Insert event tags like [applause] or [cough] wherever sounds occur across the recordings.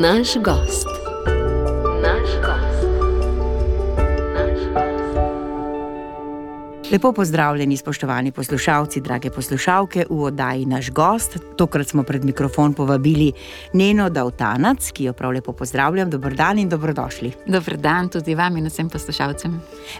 Naš gost. Lepo pozdravljeni, spoštovani poslušalci, drage poslušalke v oddaji Naš gost. Tokrat smo pred mikrofon povabili Neno Davtanac, ki jo prav lepo pozdravljam. Dobr dan in dobrodošli. Dober dan tudi vam in vsem poslušalcem.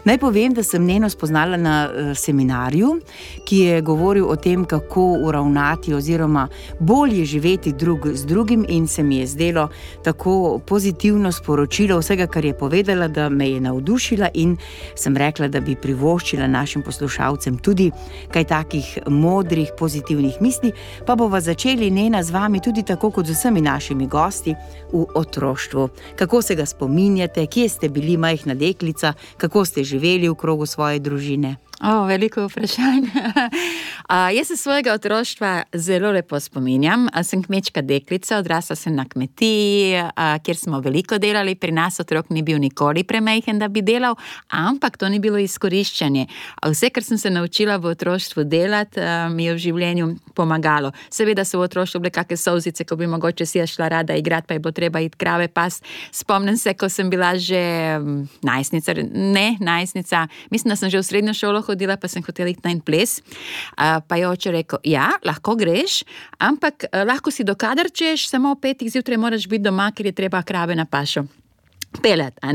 Naj povem, da sem Neno spoznala na eh, seminarju, ki je govoril o tem, kako uravnati oziroma bolje živeti drug z drugim, in se mi je zdelo tako pozitivno sporočilo vsega, kar je povedala, da me je navdušila in sem rekla, da bi privoščila našim poslušalcem tudi kaj takih modrih, pozitivnih misli, pa bova začeli Nena z vami tudi tako kot z vsemi našimi gosti v otroštvu. Kako se ga spominjate, kje ste bili majhna deklica, kako ste živeli v krogu svoje družine? O, veliko vprašanj. [laughs] A, jaz se svojega otroštva zelo lepo spominjam. A, sem kmečka deklica, odrasla sem na kmetiji, a, kjer smo veliko delali. Pri nas otrok ni bil nikoli premajhen, da bi delal, ampak to ni bilo izkoriščanje. A, vse, kar sem se naučila v otroštvu delati, a, mi je v življenju pomagalo. Seveda so v otroštvu bile kakšne solzice, ko bi mogoče si šla rada igrati, pa je bilo treba iti krave pas. Spomnim se, ko sem bila že najstnica, ne najstnica, mislim, da sem že v srednjo šolo hodila, pa sem hotela iti na en ples. A, Pa je oče rekel: Ja, lahko greš, ampak eh, lahko si dokadar češ, samo ob petih zjutraj moraš biti doma, ker je treba krave na pašo. Pelet, a.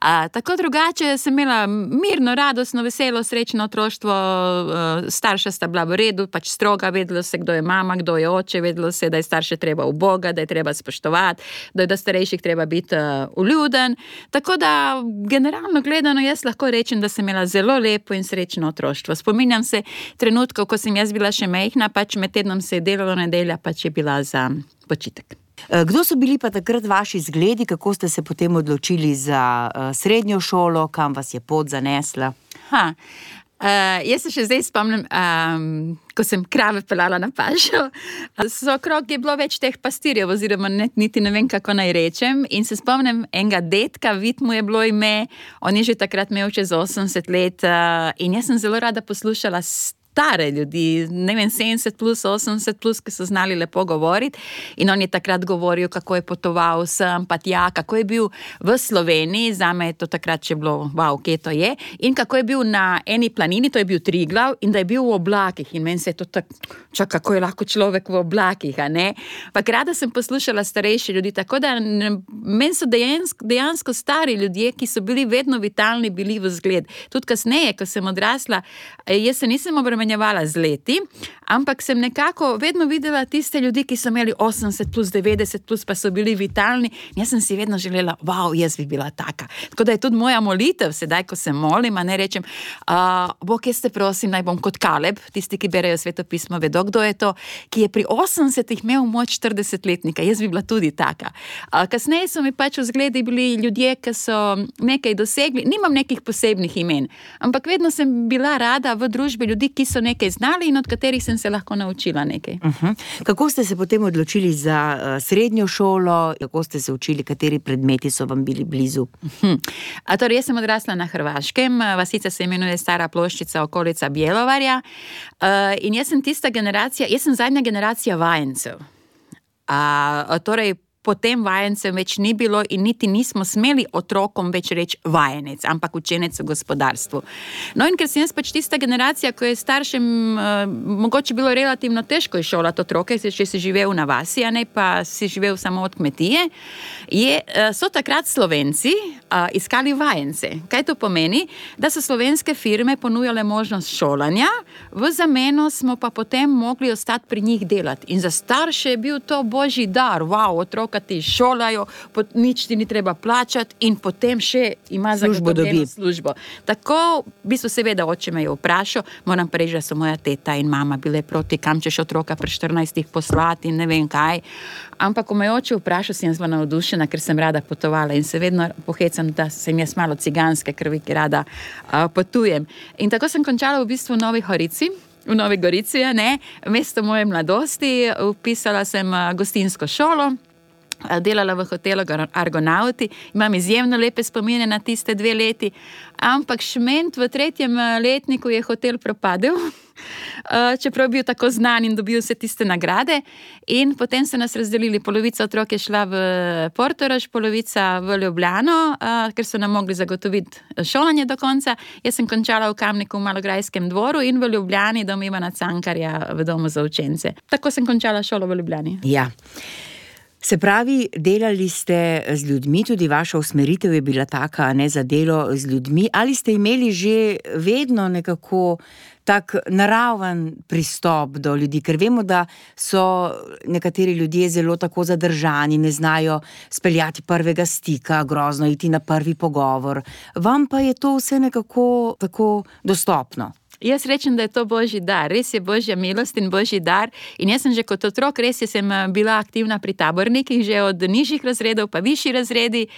A, tako drugače sem imela mirno, radostno, veselo, srečno otroštvo, eh, starša sta bila v redu, pač stroga, vedelo se, kdo je mama, kdo je oče, vedelo se, da je starše treba v Boga, da je treba spoštovati, da je do starejših treba biti uh, uljuden. Tako da, generalno gledano, jaz lahko rečem, da sem imela zelo lepo in srečno otroštvo. Spominjam se trenutkov, ko sem jaz bila še mehna, pač med tednom se je delalo, nedelja pač je bila za počitek. Eh, Kdo so bili pa takrat vaši zgledi, kako ste se potem odločili za uh, srednjo šolo, kam vas je pot zanesla? Ha. Uh, jaz se še zdaj spomnim, um, ko sem krave pelala na pašo. So okrog je bilo več teh pastirjev, oziroma ne, niti ne vem, kako naj rečem. In se spomnim enega detka, vid mu je bilo ime, on je že takrat imel čez 80 let. Uh, in jaz sem zelo rada poslušala stare ljudi, ne vem, 70 plus, 80 plus, ki so znali lepo govoriti. In on je takrat govoril, kako je potoval sem, pa tja, kako je bil v Sloveniji, za me je to takrat še bilo, wow, kje to je. In kako je bil na eni planini, to je bil Triglav, in da je bil v oblakih. In meni se je to tako, čak, kako je lahko človek v oblakih, a ne. Pa rada sem poslušala starejše ljudi, tako da meni so dejansko, dejansko stari ljudje, ki so bili vedno vitalni, bili v zgled. Tudi kasneje, ko sem odrasla, eh, jaz se nisem obremenjevala z leti, ampak sem nekako vedno videla tiste ljudi, ki so imeli 80 plus 90 plus, pa so bili vitalni. Jaz sem si vedno želela, wow, jaz bi bila taka. Tako da je tudi moja molitev, sedaj, ko se molim, ne rečem, uh, Bog, jaz te prosim, naj bom kot Kaleb, tisti, ki berejo svetopismo, vedo, kdo je to, ki je pri 80-ih imel moč 40-letnika. Jaz bi bila tudi taka. Uh, kasneje so mi pač v zgledi bili ljudje, ki so nekaj dosegli, nimam nekih posebnih imen, ampak vedno sem bila rada v družbi ljudi, ki so nekaj znali in od katerih sem se lahko naučila nekaj. Uh -huh. Kako ste se potem odločili za uh, srednjo šolo, kako ste se učili, kateri predmeti so vam bili blizu? Hm. A torej, jaz sem odrasla na Hrvaškem, vasica se imenuje Stara ploščica, okolica Bjelovarja. Uh, in jaz sem tista generacija, jaz sem zadnja generacija vajencev. A torej, potem vajencev več ni bilo, in niti nismo smeli otrokom več reči vajenec, ampak učenec v gospodarstvu. No, in ker sem jaz pač tista generacija, ko je staršem uh, mogoče bilo relativno težko izšolati otroke, se- če si živel na vasi, a ne pa si živel samo od kmetije, je, uh, so takrat Slovenci uh, iskali vajence. Kaj to pomeni? Da so slovenske firme ponujale možnost šolanja, v zameno smo pa potem mogli ostati pri njih delati. In za starše je bil to božji dar, wow, otroka ti šolajo, pot, nič ti ni treba plačati, in potem še ima zagotovljeno službo. Tako, v bistvu, seveda, oče me je vprašal, moram reči, da so moja teta in mama bile proti, kam češ otroka pri 14 poslati in ne vem kaj. Ampak, ko me je oče vprašal, sem jaz bila navdušena, ker sem rada potovala in se vedno pohecam, da sem jaz malo ciganske krvi, ki rada uh, potujem. In tako sem končala v bistvu v Novi Horici. V Novi Gorici, ne, mesto moje mladosti, upisala sem gostinsko šolo, delala v hotelu Argonauti, imam izjemno lepe spomine na tiste dve leti, ampak šment v tretjem eh, letniku je hotel propadel. uh, [laughs] čeprav je bil tako znan in dobil vse tiste nagrade. In potem so nas razdelili, polovica otrok je šla v Portorož, polovica v Ljubljano, ker so nam mogli zagotoviti šolanje do konca. Jaz sem končala v Kamniku v Malograjskem dvoru in v Ljubljani, dom Ivana Cankarja v domu za učence. Tako sem končala šolo v Ljubljani. Ja. Se pravi, delali ste z ljudmi, tudi vaša usmeritev je bila taka, ne za delo z ljudmi. Ali ste imeli že vedno nekako tak naraven pristop do ljudi, ker vemo, da so nekateri ljudje zelo tako zadržani, ne znajo speljati prvega stika, grozno iti na prvi pogovor. Vam pa je to vse nekako tako dostopno. Jaz rečem, da je to božji dar, res je božja milost in božji dar. In jaz sem že kot otrok, res sem eh, bila aktivna pri tabornikih, že od nižjih razredov pa višji razredi.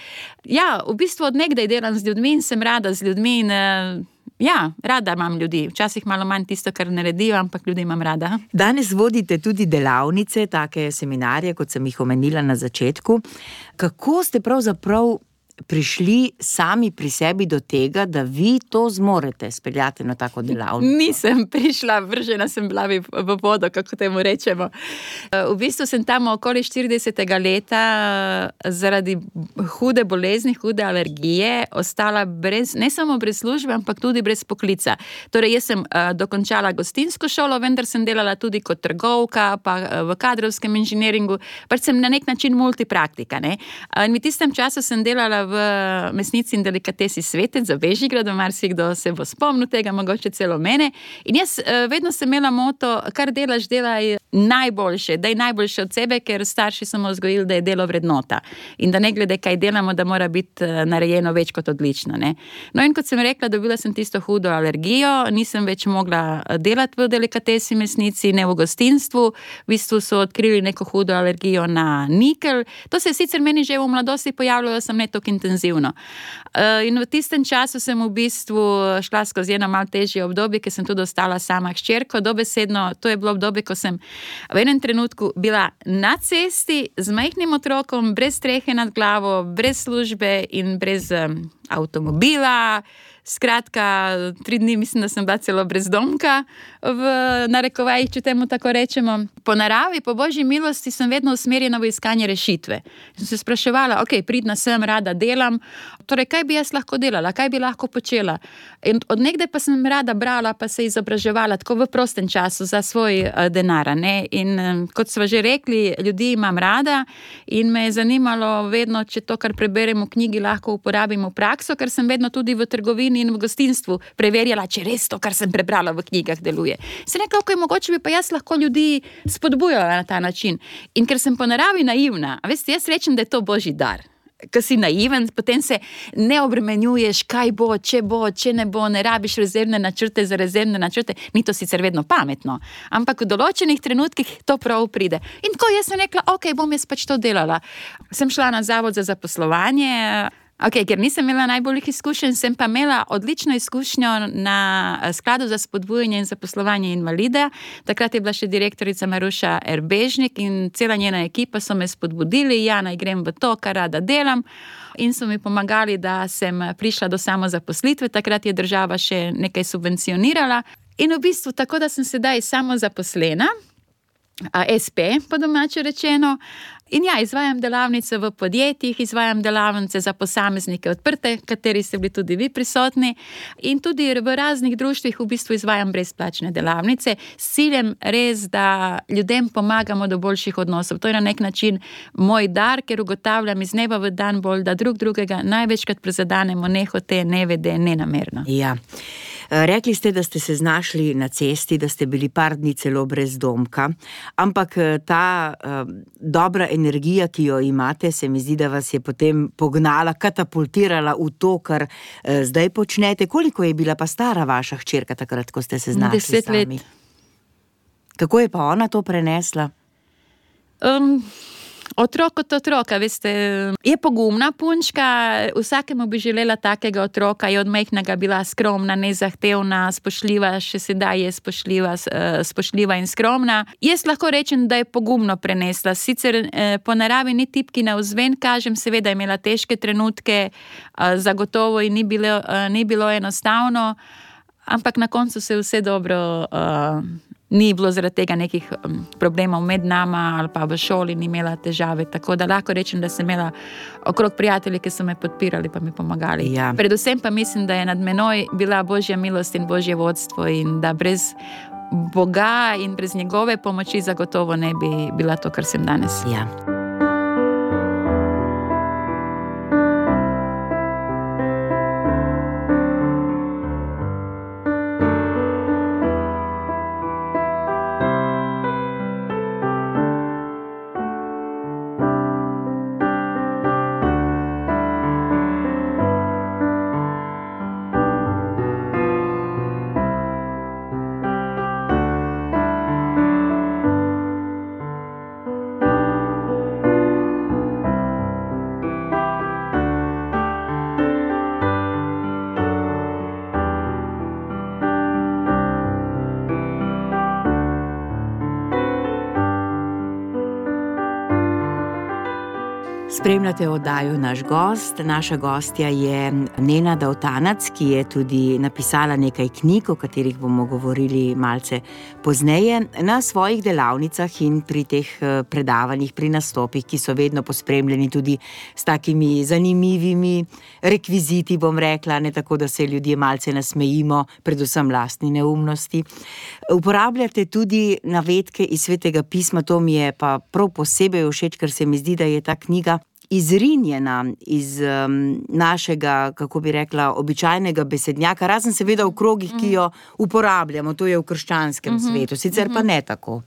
Ja, v bistvu od nekdaj delam z ljudmi in sem rada z ljudmi. In, uh, Ja, rada imam ljudi, včasih malo manj tisto, kar naredijo, ampak ljudi imam rada. Danes vodite tudi delavnice, take seminarje, kot sem jih omenila na začetku. Kako ste pravzaprav prišli sami pri sebi do tega, da vi to zmorete speljati na tako delavnico? Nisem prišla, vržena sem bila v vodo, kako temu rečemo. V bistvu sem tam okoli 40. leta zaradi hude bolezni, hude alergije, ostala brez, ne samo brez službe, ampak tudi brez poklica. Torej, jaz sem uh, dokončala gostinsko šolo, vendar sem delala tudi kot trgovka, pa v kadrovskem inženiringu, pač sem na nek način multipraktika. Ne? In v tistem času sem delala v mesnici in delikatesi svetec za Bežigrad, marsikdo se bo spomnil tega, mogoče celo mene. In jaz uh, vedno sem imela moto, kar delaš, delaj najboljše, da je najboljše od sebe, ker starši so me vzgojili, da je delo vrednota in da ne glede, kaj delamo, da mora biti uh, narejeno več kot odlično. Ne? No, in kot sem rekla, dobila sem tisto hudo alergijo, nisem več mogla delati v delikatesi mesnici, ne v gostinstvu. V bistvu so odkrili neko hudo alergijo na nikel. To se je sicer meni že v mladosti pojavljalo, da sem ne tako intenzivno. Uh, in v tistem času sem v bistvu šla skozi eno malce težje obdobje, ker sem tudi ostala sama hčerko. Dobesedno, to je bilo obdobje, ko sem v enem trenutku bila na cesti z majhnim otrokom, brez strehe nad glavo, brez službe in brez um, avtomobila. Skratka, tri dni mislim, da sem bila celo brezdomka, v narekovajih, če temu tako rečemo. Po naravi, po božji milosti, sem vedno usmerjena v iskanje rešitve. Sem se spraševala, ok, pridna sem, rada delam. Torej, kaj bi jaz lahko delala, kaj bi lahko počela? In od nekdaj pa sem rada brala, pa se izobraževala tako v prostem času za svoj uh, denar. Ne? In um, kot smo že rekli, ljudi imam rada in me je zanimalo vedno, če to, kar preberemo v knjigi, lahko uporabimo v prakso, ker sem vedno tudi v trgovini in v gostinstvu preverjala, če res to, kar sem prebrala v knjigah, deluje. Se nekaj, kako je mogoče, bi pa jaz lahko ljudi spodbujala na ta način. In ker sem po naravi naivna, veste, jaz rečem, da je to božji dar. Ker si naiven, potem se ne obremenjuješ, kaj bo, če bo, če ne bo, ne rabiš rezervne načrte za rezervne načrte. Ni to sicer vedno pametno, ampak v določenih trenutkih to prav pride. In tako jaz sem rekla, ok, bom jaz pač to delala. Sem šla na zavod za zaposlovanje. Okay, ker nisem imela najboljših izkušenj, sem pa imela odlično izkušnjo na eh, skladu za spodbujanje in zaposlovanje invalida. Takrat je bila še direktorica Maruša Erbežnik in cela njena ekipa so me spodbudili, ja, naj grem v to, kar rada delam. In so mi pomagali, da sem prišla do samozaposlitve. Takrat je država še nekaj subvencionirala. In v bistvu tako, da sem sedaj samozaposlena. SP, po domače rečeno. In ja, izvajam delavnice v podjetjih, izvajam delavnice za posameznike odprte, kateri ste bili tudi vi prisotni. In tudi v raznih društvih v bistvu izvajam brezplačne delavnice s ciljem res, da ljudem pomagamo do boljših odnosov. To je na nek način moj dar, ker ugotavljam iz dneva v dan bolj, da drug drugega največkrat prizadenemo nehote, nevede, nenamerno. Ja. Rekli ste, da ste se znašli na cesti, da ste bili par dni celo brez domka, ampak ta uh, dobra energija, ki jo imate, se mi zdi, da vas je potem pognala, katapultirala v to, kar uh, zdaj počnete. Koliko je bila pa stara vaša hčerka takrat, ko ste se znašli? Deset let. Sami? Kako je pa ona to prenesla? Um, Otrok kot otroka, veste, je pogumna punčka, vsakemu bi želela takega otroka, je od majhnega bila skromna, nezahtevna, spoštljiva, še sedaj je spoštljiva, eh, spoštljiva in skromna. Jaz lahko rečem, da je pogumno prenesla. Sicer eh, po naravi ni tipki na vzven, kažem, seveda je imela težke trenutke, eh, zagotovo ji ni bilo, ni bilo enostavno. ampak na koncu se je vse dobro. Ni bilo zaradi tega nekih um, problemov med nami, ali pa v šoli ni imela težave. Tako da lahko rečem, da sem imela okrog prijatelje, ki so me podpirali in mi pomagali. Ja. Predvsem pa mislim, da je nad menoj bila božja milost in božje vodstvo, in da brez Boga in brez njegove pomoči zagotovo ne bi bila to, kar sem danes. Ja. Spremljate oddajo Naš gost. Naša gostja je Nena Davtanac, ki je tudi napisala nekaj knjig, o katerih bomo govorili malce pozneje. Na svojih delavnicah in pri teh eh, predavanjih, pri nastopih, ki so vedno pospremljeni tudi s takimi zanimivimi rekviziti, bom rekla, ne tako, da se ljudje malce nasmejimo, predvsem lastni neumnosti. Uporabljate tudi navedke iz svetega pisma, to mi je pa prav posebej všeč, ker se mi zdi, da je ta knjiga izrinjena iz um, našega, kako bi rekla, običajnega besednjaka, razen seveda v krogih, ki jo uporabljamo, to je v krščanskem mm -hmm. svetu, sicer pa ne tako.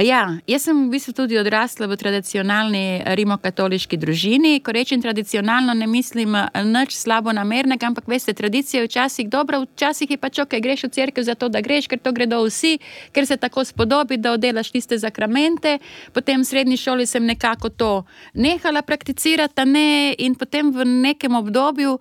Ja, jaz sem v bistvu tudi odrasla v tradicionalni rimokatoliški družini. Ko rečem tradicionalno, ne mislim nič slabo namernega, ampak veste, tradicija je včasih dobra, včasih je pač ok, greš v cerkev zato, da greš, ker to gredo vsi, ker se tako spodobi, da oddelaš tiste zakramente. Potem v srednji šoli sem nekako to nehala prakticirati, ne, in potem v nekem obdobju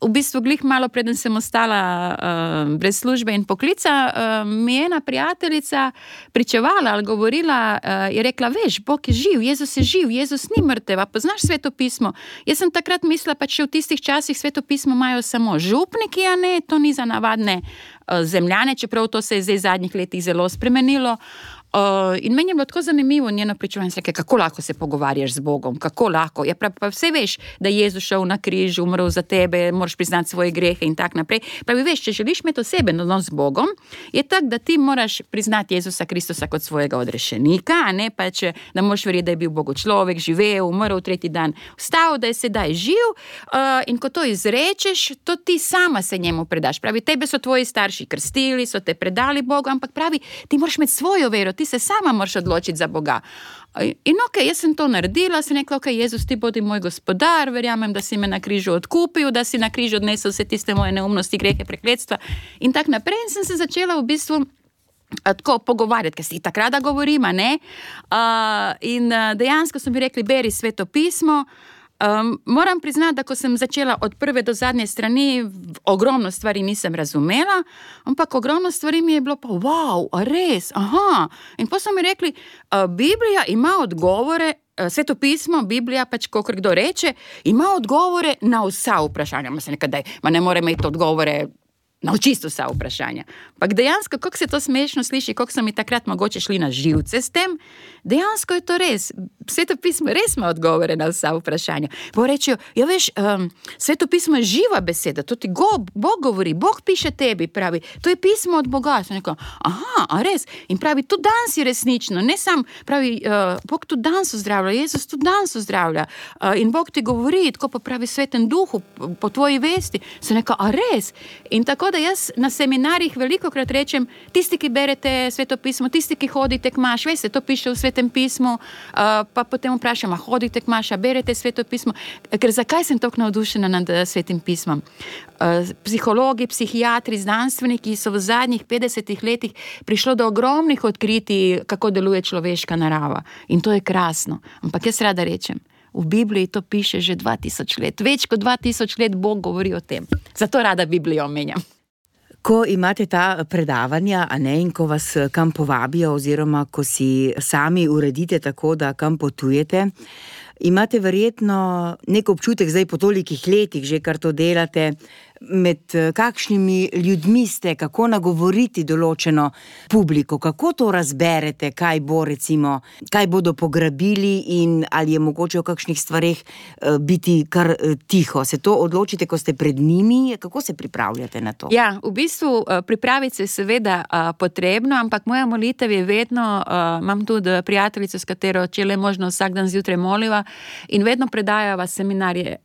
v bistvu, glih malo preden sem ostala uh, brez službe in poklica, uh, mi je ena prijateljica pričevala ali govorila, uh, je rekla: Veš, Bog je živ, Jezus je živ, Jezus ni mrtev, poznaš sveto pismo. Jaz sem takrat mislila, pa če v tistih časih sveto pismo imajo samo župniki, a ne, to ni za navadne uh, zemljane, čeprav to se je zdaj v zadnjih letih zelo spremenilo. Uh, in meni je bilo tako zanimivo njeno pričevanje, kako lahko se pogovarjaš z Bogom, kako lahko. Ja, prav, pa vse veš, da je Jezus šel na križ, umrl za tebe, moraš priznati svoje grehe in tako naprej. Pravi, veš, če želiš imeti osebe na odnos z Bogom, je tako, da ti moraš priznati Jezusa Kristusa kot svojega odrešenika, a ne pa če da moš verjeti, da je bil Bog človek, živel, umrl tretji dan, vstal, da je sedaj živ. Uh, in ko to izrečeš, to ti sama se njemu predaš. Pravi, tebe so tvoji starši krstili, so te predali Bogu, ampak pravi, ti moraš imeti svojo vero ti se sama moraš odločiti za Boga. In ok, jaz sem to naredila, sem rekla, ok, Jezus, ti bodi moj gospodar, verjamem, da si me na križu odkupil, da si na križu odnesel vse tiste moje neumnosti, grehe, prekletstva. In tako naprej in sem se začela v bistvu. Tako pogovarjati, ker si takrat govorimo. Uh, in dejansko so mi rekli, beri sveto pismo. Uh, Um, moram priznati, da ko sem začela od prve do zadnje strani, ogromno stvari nisem razumela, ampak ogromno stvari mi je bilo pa, wow, res. Aha. In pa so mi rekli, uh, Biblija ima odgovore. Sveto pismo, Biblija, pač ko kdo reče, ima odgovore na vsa vprašanja. Ma se nekaj, da ne more imeti odgovore na čisto vsa vprašanja. Ampak dejansko, kako se to smešno sliši, kako so mi takrat mogoče šli na živce s tem, dejansko je to res. Sveto pismo res ima odgovore na vsa vprašanja. Bo rečejo, ja, veš, um, sveto pismo je živa beseda, to ti go, Bog govori, Bog piše tebi, pravi, to je pismo od Boga. Neko, Aha, a res. In pravi, tudi danes je resnično, ne samo, pravi, uh, Bog tudi danes zdravlja, Jezus tudi danes zdravlja. Uh, in Bog ti govori, tako pa pravi svetem duhu, po tvoji vesti, se neko, a res. In tako da jaz na seminarjih veliko krat rečem, tisti, ki berete sveto pismo, tisti, ki hodite k maš, veste, to piše v svetem pismu. Uh, pa potem vprašam, hodite k maš, berete sveto pismo. Ker zakaj sem tako navdušena nad uh, svetim pismom? Uh, psihologi, psihiatri, znanstveniki so v zadnjih 50 letih prišli do ogromnih odkritij, kako deluje človeška narava. In to je krasno. Ampak jaz rada rečem. V Bibliji to piše že 2000 let, več kot 2000 let Bog govori o tem. Zato rada Biblijo omenjam. Ko imate ta predavanja, a ne in ko vas kam povabijo, oziroma ko si sami uredite tako, da kam potujete, imate verjetno nek občutek, zdaj po tolikih letih, že kar to delate, med eh, kakšnimi ljudmi ste, kako nagovoriti določeno publiko, kako to razberete, kaj bo recimo, kaj bodo pograbili in ali je mogoče v kakšnih stvarih eh, biti kar eh, tiho. Se to odločite, ko ste pred njimi, kako se pripravljate na to? Ja, v bistvu pripraviti se je seveda potrebno, ampak moja molitev je vedno, imam tudi prijateljico, s katero če le možno vsak dan zjutraj moliva in vedno predajava seminarje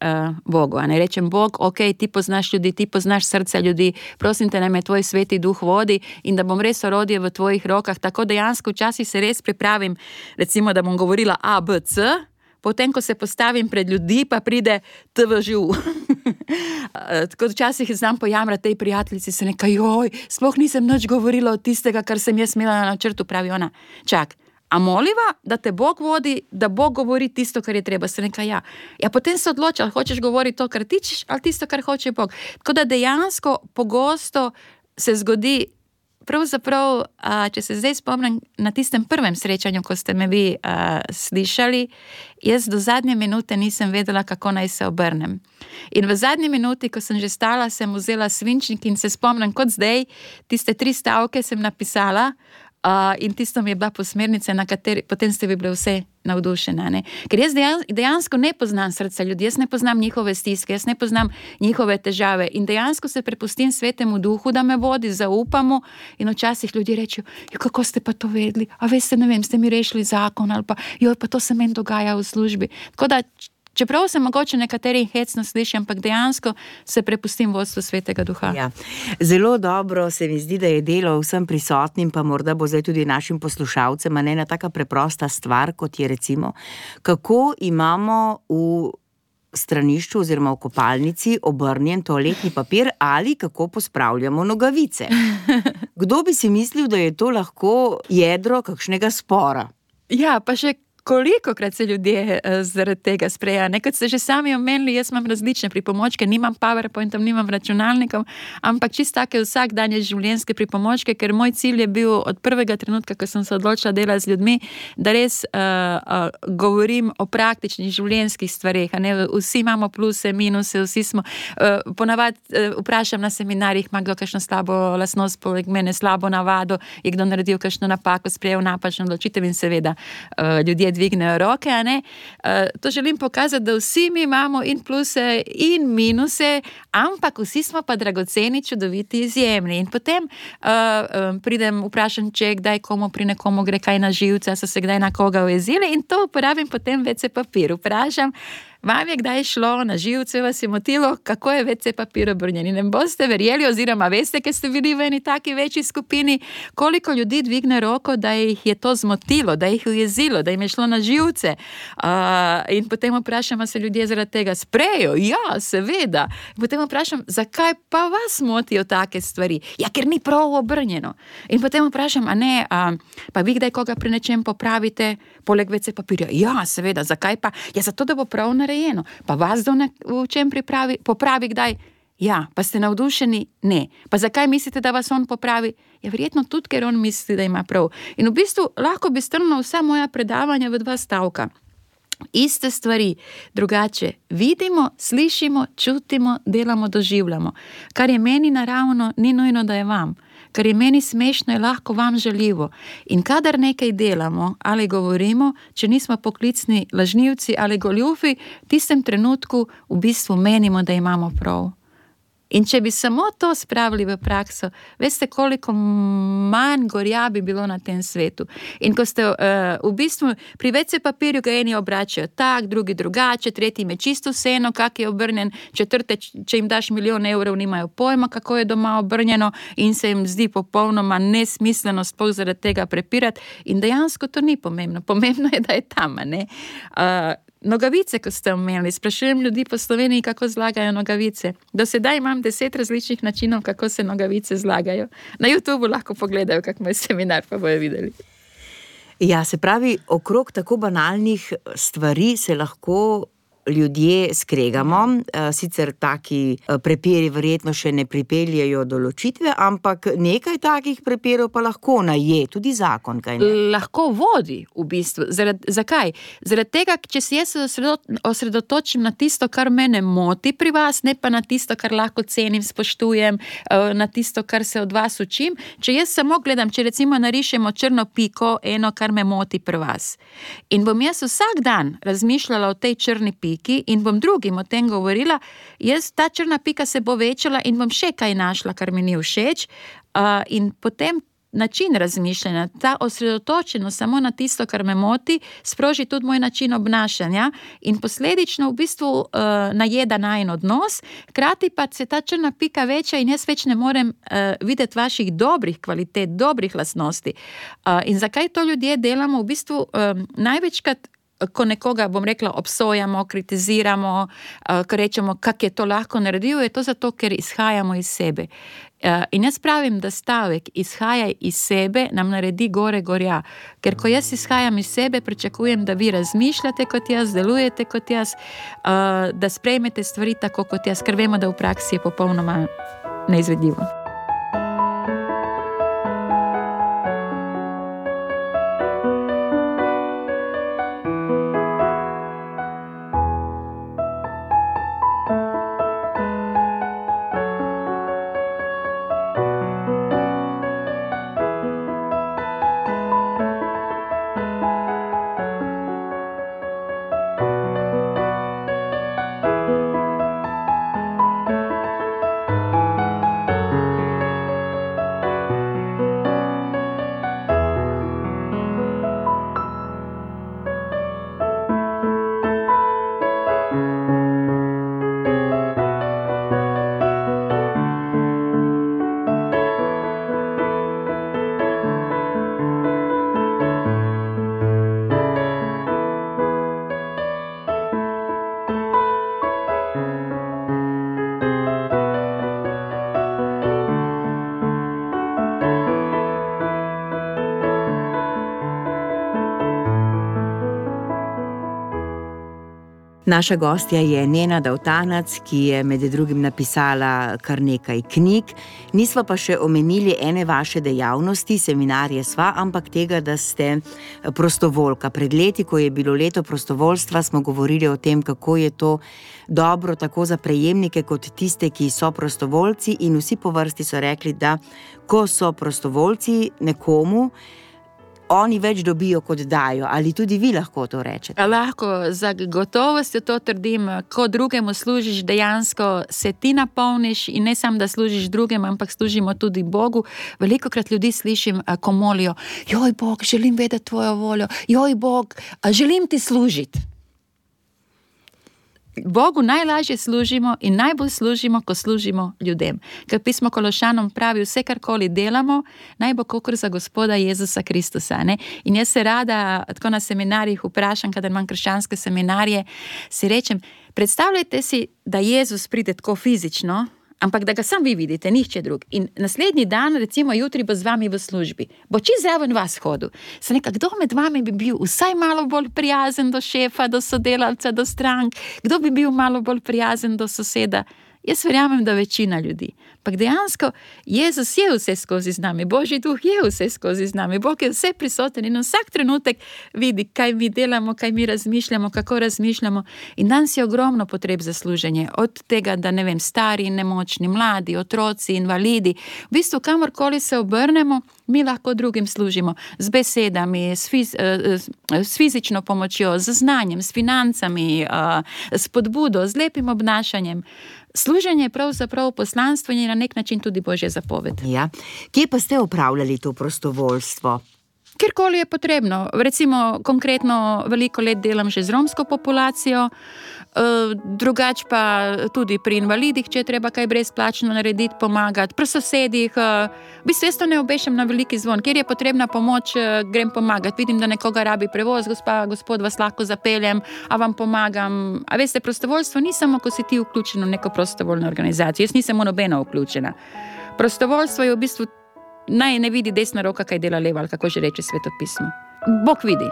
Bogu. Ne rečem, Bog, ok, ti poznaš ljudi, ti poznaš srce ljudi, prosim te, naj me tvoj sveti duh vodi in da bom res orodje v tvojih rokah. Tako dejansko včasih se res pripravim, recimo, da bom govorila A, B, C. Potem, ko se postavim pred ljudi, pa pride TVŽU. [laughs] Tako včasih znam pojamrati tej prijateljici, se nekaj, joj, sploh nisem nič govorila o tistega, kar sem jaz imela na načrtu, pravi ona. Čak, A moliva, da te Bog vodi, da Bog govori tisto, kar je treba. Se nekaj, ja. ja, potem se odloči, ali hočeš govoriti to, kar tičeš, ali tisto, kar hoče Bog. Tako da dejansko pogosto se zgodi. Pravzaprav, če se zdaj spomnim na tistem prvem srečanju, ko ste me vi a, slišali, jaz do zadnje minute nisem vedela, kako naj se obrnem. In v zadnji minuti, ko sem že stala, sem vzela svinčnik in se spomnim, kot zdaj, tiste tri stavke sem napisala, Uh, in tisto mi je bila posmernica, na kateri potem ste bili vse navdušeni. Ker jaz dejansko ne poznam srca ljudi, jaz ne poznam njihove stiske, jaz ne poznam njihove težave in dejansko se prepustim svetemu duhu, da me vodi, zaupamo. In včasih ljudje rečejo: Kako ste pa to vedeli? A veste, ne vem, ste mi rešili zakon ali pa, pa to se meni dogaja v službi. Tako da, Čeprav se mogoče nekateri hecno slišijo, ampak dejansko se prepustim vodstvu svetega duha. Ja. Zelo dobro se mi zdi, da je delo vsem prisotnim, pa morda bo zdaj tudi našim poslušalcem, ne ena tako preprosta stvar, kot je recimo, kako imamo v. Stranišču oziroma v kopalnici obrnjen toaletni papir ali kako pospravljamo nogavice. [laughs] Kdo bi si mislil, da je to lahko jedro kakšnega spora? Ja, pa še koliko krat se ljudje uh, zaradi tega sprejajo. Nekaj ste že sami omenili, jaz imam različne pripomočke, nimam PowerPointov, nimam računalnikov, ampak čisto take vsakdanje življenjske pripomočke, ker moj cilj je bil od prvega trenutka, ko sem se odločila delati z ljudmi, da res uh, uh, govorim o praktičnih življenjskih stvareh. Vsi imamo pluse, minuse, vsi smo. Uh, ponavadi uh, vprašam na seminarjih, ima kdo kakšno slabo lasnost, poleg mene slabo navado, je kdo naredil kakšno napako, sprejel napačno odločitev in seveda uh, ljudje dvignejo roke. Uh, to želim pokazati, da vsi mi imamo in pluse, in minuse, ampak vsi smo pa dragoceni, čudoviti, izjemni. In potem uh, um, pridem, vprašam, če kdaj komu pri nekomu gre kaj na živce, so se kdaj na koga ujezili in to uporabim potem vece papir. Vprašam. Vam je kdaj šlo na živce, vas je motilo, kako je vece papir obrnjen? Ne boste verjeli, oziroma veste, ker ste bili v eni taki večji skupini, koliko ljudi dvigne roko, da jih je to zmotilo, da jih je ujezilo, da jim je šlo na živce. Uh, in potem vprašam, se ljudje zaradi tega sprejo. Ja, seveda. In potem vprašam, zakaj pa vas motijo take stvari? Ja, ker ni prav obrnjeno. In potem vprašam, a ne, a, pa vi kdaj koga pri nečem popravite, poleg vece papirja? Ja, seveda, zakaj pa? Ja, zato, da bo prav narejeno. Pa vas do v čem pripravi, popravi kdaj? Ja, pa ste navdušeni? Ne. Pa zakaj mislite, da vas on popravi? Ja, verjetno tudi, ker on misli, da ima prav. In v bistvu lahko bi strnil vsa moja predavanja v dva stavka. Iste stvari, drugače vidimo, slišimo, čutimo, delamo, doživljamo. Kar je meni naravno, ni nujno, da je vam kar je meni smešno, je lahko vam želivo. In kadar nekaj delamo ali govorimo, če nismo poklicni lažnivci ali goljufi, v tistem trenutku v bistvu menimo, da imamo prav. In če bi samo to spravili v prakso, veste, koliko manj gorja bi bilo na tem svetu. In ko ste uh, v bistvu pri večjem papirju, ga eni obračajo tako, drugi drugače, tretji me čisto vseeno, kak je obrnjen, četrte, če jim daš milijon evrov, nimajo pojma, kako je doma obrnjeno in se jim zdi popolnoma nesmiselno spoh zaradi tega prepirati. In dejansko to ni pomembno. Pomembno je, da je tam. Uh, Nogavice, ko ste omenili, sprašujem ljudi po Sloveniji, kako zlagajo nogavice. Do sedaj imam deset različnih načinov, kako se nogavice zlagajo. Na YouTubu lahko pogledajo, kako moj seminar, pa bojo videli. Ja, se pravi, okrog tako banalnih stvari se lahko ljudje skregamo, eh, sicer taki eh, prepiri verjetno še ne pripeljajo do ločitve, ampak nekaj takih prepirov pa lahko naje tudi zakon. Lahko vodi v bistvu. Zarad, zakaj? Zaradi tega, če se jaz osredotočim na tisto, kar mene moti pri vas, ne pa na tisto, kar lahko cenim, spoštujem, eh, na tisto, kar se od vas učim. Če jaz samo gledam, če recimo narišemo črno piko, eno, kar me moti pri vas. In bom jaz vsak dan razmišljala o tej črni piki in bom drugim o tem govorila, jaz ta črna pika se bo večala in bom še kaj našla, kar mi ni všeč. Uh, in potem način razmišljanja, ta osredotočenost samo na tisto, kar me moti, sproži tudi moj način obnašanja in posledično v bistvu uh, najeda na en odnos, hkrati pa se ta črna pika veča in jaz več ne morem uh, videti vaših dobrih kvalitet, dobrih lastnosti. Uh, in zakaj to ljudje delamo? V bistvu uh, največkrat. Ko nekoga, bom rekla, obsojamo, kritiziramo, ko rečemo, kako je to lahko naredil, je to zato, ker izhajamo iz sebe. Eh, in jaz pravim, da stavek izhaja iz sebe, nam naredi gore gorja. Ker ko jaz izhajam iz sebe, pričakujem, da vi razmišljate kot jaz, delujete kot jaz, eh, da sprejmete stvari tako kot jaz, ker vemo, da v praksi je popolnoma neizvedljivo. Naša gostja je Nena Davtanac, ki je med drugim napisala kar nekaj knjig. Nismo pa še omenili ene vaše dejavnosti, seminarje sva, ampak tega, da ste prostovoljka. Pred leti, ko je bilo leto prostovoljstva, smo govorili o tem, kako je to dobro tako za prejemnike, kot tiste, ki so prostovoljci, in vsi po vrsti so rekli, da ko so prostovoljci nekomu, oni več dobijo, kot dajo. Ali tudi vi lahko to rečete? Lahko, za gotovostjo to trdim. Ko drugemu služiš, dejansko se ti napolniš in ne samo, da služiš drugemu, ampak služimo tudi Bogu. Veliko krat ljudi slišim, ko molijo: Joj, Bog, želim vedeti tvojo voljo, joj, Bog, želim ti služiti. Bogu najlažje služimo in najbolj služimo, ko služimo ljudem. Ker pismo Kološanom pravi, vse karkoli delamo, naj bo kot za Gospoda Jezusa Kristusa. Ne? In jaz se rada, tako na seminarjih, vprašam, kadar imam krščanske seminarje, si rečem: predstavljajte si, da Jezus pride tako fizično ampak da ga sam vi vidite, nihče drug. In naslednji dan, recimo jutri, bo z vami v službi, bo čez zraven vas hodil. Se neka, kdo med vami bi bil vsaj malo bolj prijazen do šefa, do sodelavca, do strank, kdo bi bil malo bolj prijazen do soseda. Jaz verjamem, da večina ljudi. Ampak dejansko Jezus je vse skozi z nami, Božji duh je vse skozi z nami, Bog je vse prisoten in vsak trenutek vidi, kaj mi delamo, kaj mi razmišljamo, kako razmišljamo. In danes je ogromno potreb za služenje, od tega, da ne vem, stari in nemočni, mladi, otroci, invalidi. V bistvu, kamorkoli se obrnemo, mi lahko drugim služimo z besedami, s, fiz, eh, s fizično pomočjo, z znanjem, s financami, eh, s podbudo, z lepim obnašanjem. Služenje je pravzaprav poslanstvo in je na nek način tudi božja zapoved. Ja. Kje pa ste upravljali to prostovoljstvo? Kjerkoli je potrebno. Recimo, konkretno, veliko let delam že z romsko populacijo, eh, drugače pa tudi pri invalidih, če je treba kaj brezplačno narediti, pomagati, pri sosedih. Eh, v bistvu, jaz to ne obešam na veliki zvon, kjer je potrebna pomoč, eh, grem pomagati. Vidim, da nekoga rabi prevoz, gospa, gospod, vas lahko zapeljem, a vam pomagam. A veste, prostovoljstvo ni samo, ko si ti vključen v neko prostovoljno organizacijo, jaz nisem v nobeno vključena. Prostovoljstvo je v bistvu naj ne vidi desna roka, kaj dela leva, ali kako že reče svetopismo. Bog vidi.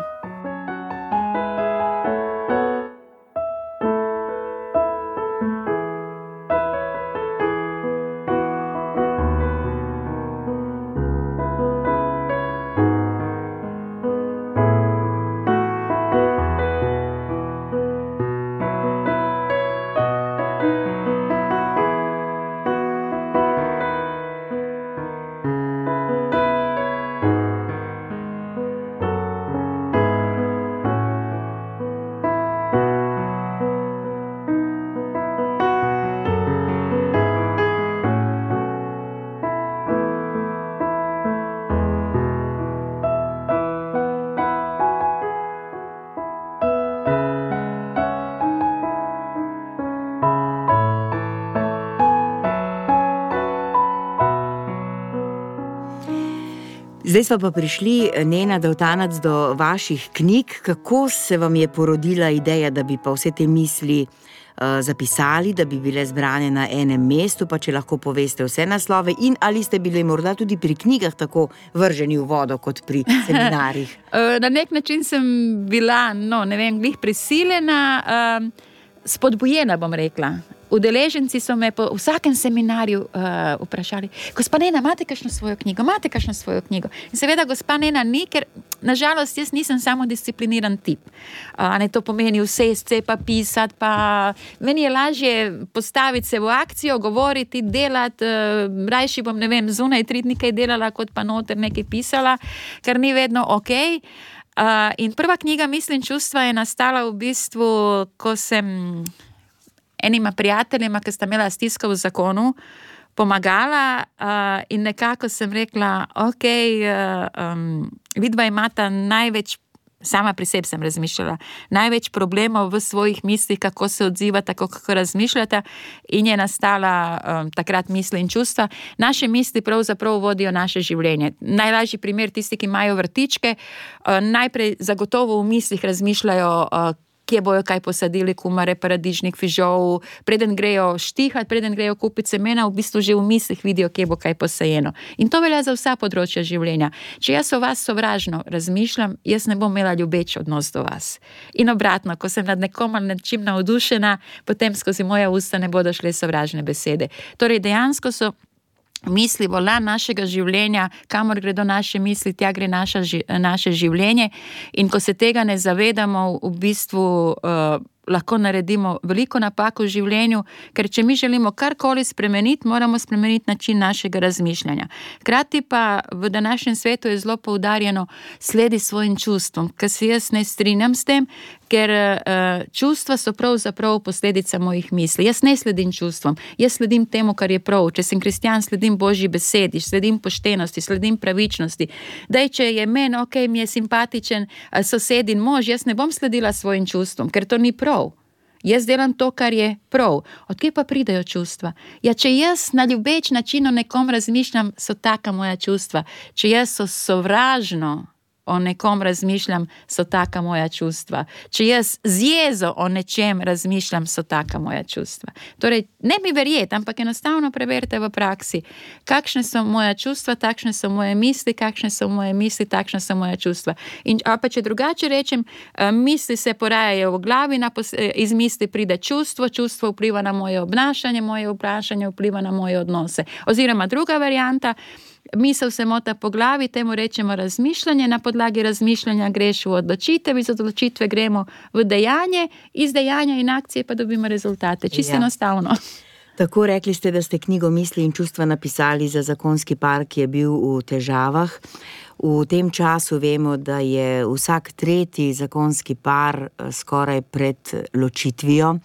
Zdaj smo pa prišli, Nena, da vtanac do vaših knjig. Kako se vam je porodila ideja, da bi pa vse te misli uh, zapisali, da bi bile zbrane na enem mestu, pa če lahko poveste vse naslove, in ali ste bili morda tudi pri knjigah tako vrženi v vodo kot pri [laughs] seminarjih? Eh, na nek način sem bila, no, ne vem, glih prisiljena, uh, spodbujena, bom rekla. Udeleženci so me po vsakem seminarju uh, vprašali, gospa Nena, imate kakšno svojo knjigo, imate kakšno svojo knjigo. In seveda, gospa Nena ni, ker nažalost jaz nisem samo discipliniran tip. Uh, ne to pomeni vse, vse pa pisati, pa meni je lažje postaviti se v akcijo, govoriti, delati. Uh, rajši bom, ne vem, zunaj tri dni kaj delala, kot pa noter nekaj pisala, kar ni vedno ok. Uh, in prva knjiga, mislim, čustva je nastala v bistvu, ko sem enima prijateljima, ki sta imela stisko v zakonu, pomagala uh, in nekako sem rekla, ok, uh, um, vidva imata največ. Sama pri sebi sem razmišljala, največ problemov v svojih mislih, kako se odzivata, kako razmišljata, in je nastala um, takrat misli in čustva. Naše misli pravzaprav vodijo naše življenje. Najlažji primer, tisti, ki imajo vrtičke, uh, najprej zagotovo v mislih razmišljajo. Uh, kje bojo kaj posadili, kumare, paradižnik, fižol, preden grejo štihati, preden grejo kupiti semena, v bistvu že v mislih vidijo, kje bo kaj posajeno. In to velja za vsa področja življenja. Če jaz o vas sovražno razmišljam, jaz ne bom imela ljubeč odnos do vas. In obratno, ko sem nad nekom ali nad čim navdušena, potem skozi moja usta ne bodo šle sovražne besede. Torej, dejansko so misli, volan našega življenja, kamor gredo naše misli, tja gre naša, naše življenje. In ko se tega ne zavedamo, v bistvu. Uh, lahko naredimo veliko napako v življenju, ker če mi želimo karkoli spremeniti, moramo spremeniti način našega razmišljanja. Hkrati pa v današnjem svetu je zelo poudarjeno, sledi svojim čustvom, ker se jaz ne strinjam s tem, ker uh, čustva so pravzaprav posledica mojih misli. Jaz ne sledim čustvom, jaz sledim temu, kar je prav. Če sem kristjan, sledim božji besedi, sledim poštenosti, sledim pravičnosti. Daj, če je meni ok, mi je simpatičen uh, sosed in mož, jaz ne bom sledila svojim čustvom, ker to ni prav. Jaz delam to, kar je prav. Odkje pa pridejo čustva? Ja, če jaz na ljubeč način o nekom razmišljam, so taka moja čustva. Če jaz so sovražno o nekom razmišljam, so taka moja čustva. Če jaz z jezo o nečem razmišljam, so taka moja čustva. Torej, ne mi verjeti, ampak enostavno preverite v praksi, kakšne so moja čustva, takšne so moje misli, kakšne so moje misli, takšne so moja čustva. In pa če drugače rečem, eh, misli se porajajo v glavi, eh, iz misli pride čustvo, čustvo vpliva na moje obnašanje, moje obnašanje vpliva na moje odnose. Oziroma druga varianta misel se mota po glavi, temu rečemo razmišljanje, na podlagi razmišljanja greš v odločitev, iz odločitve gremo v dejanje, iz dejanja in akcije pa dobimo rezultate. Čisto ja. enostavno. [laughs] Tako rekli ste, da ste knjigo Misli in čustva napisali za zakonski par, ki je bil v težavah. V tem času vemo, da je vsak tretji zakonski par eh, skoraj pred ločitvijo.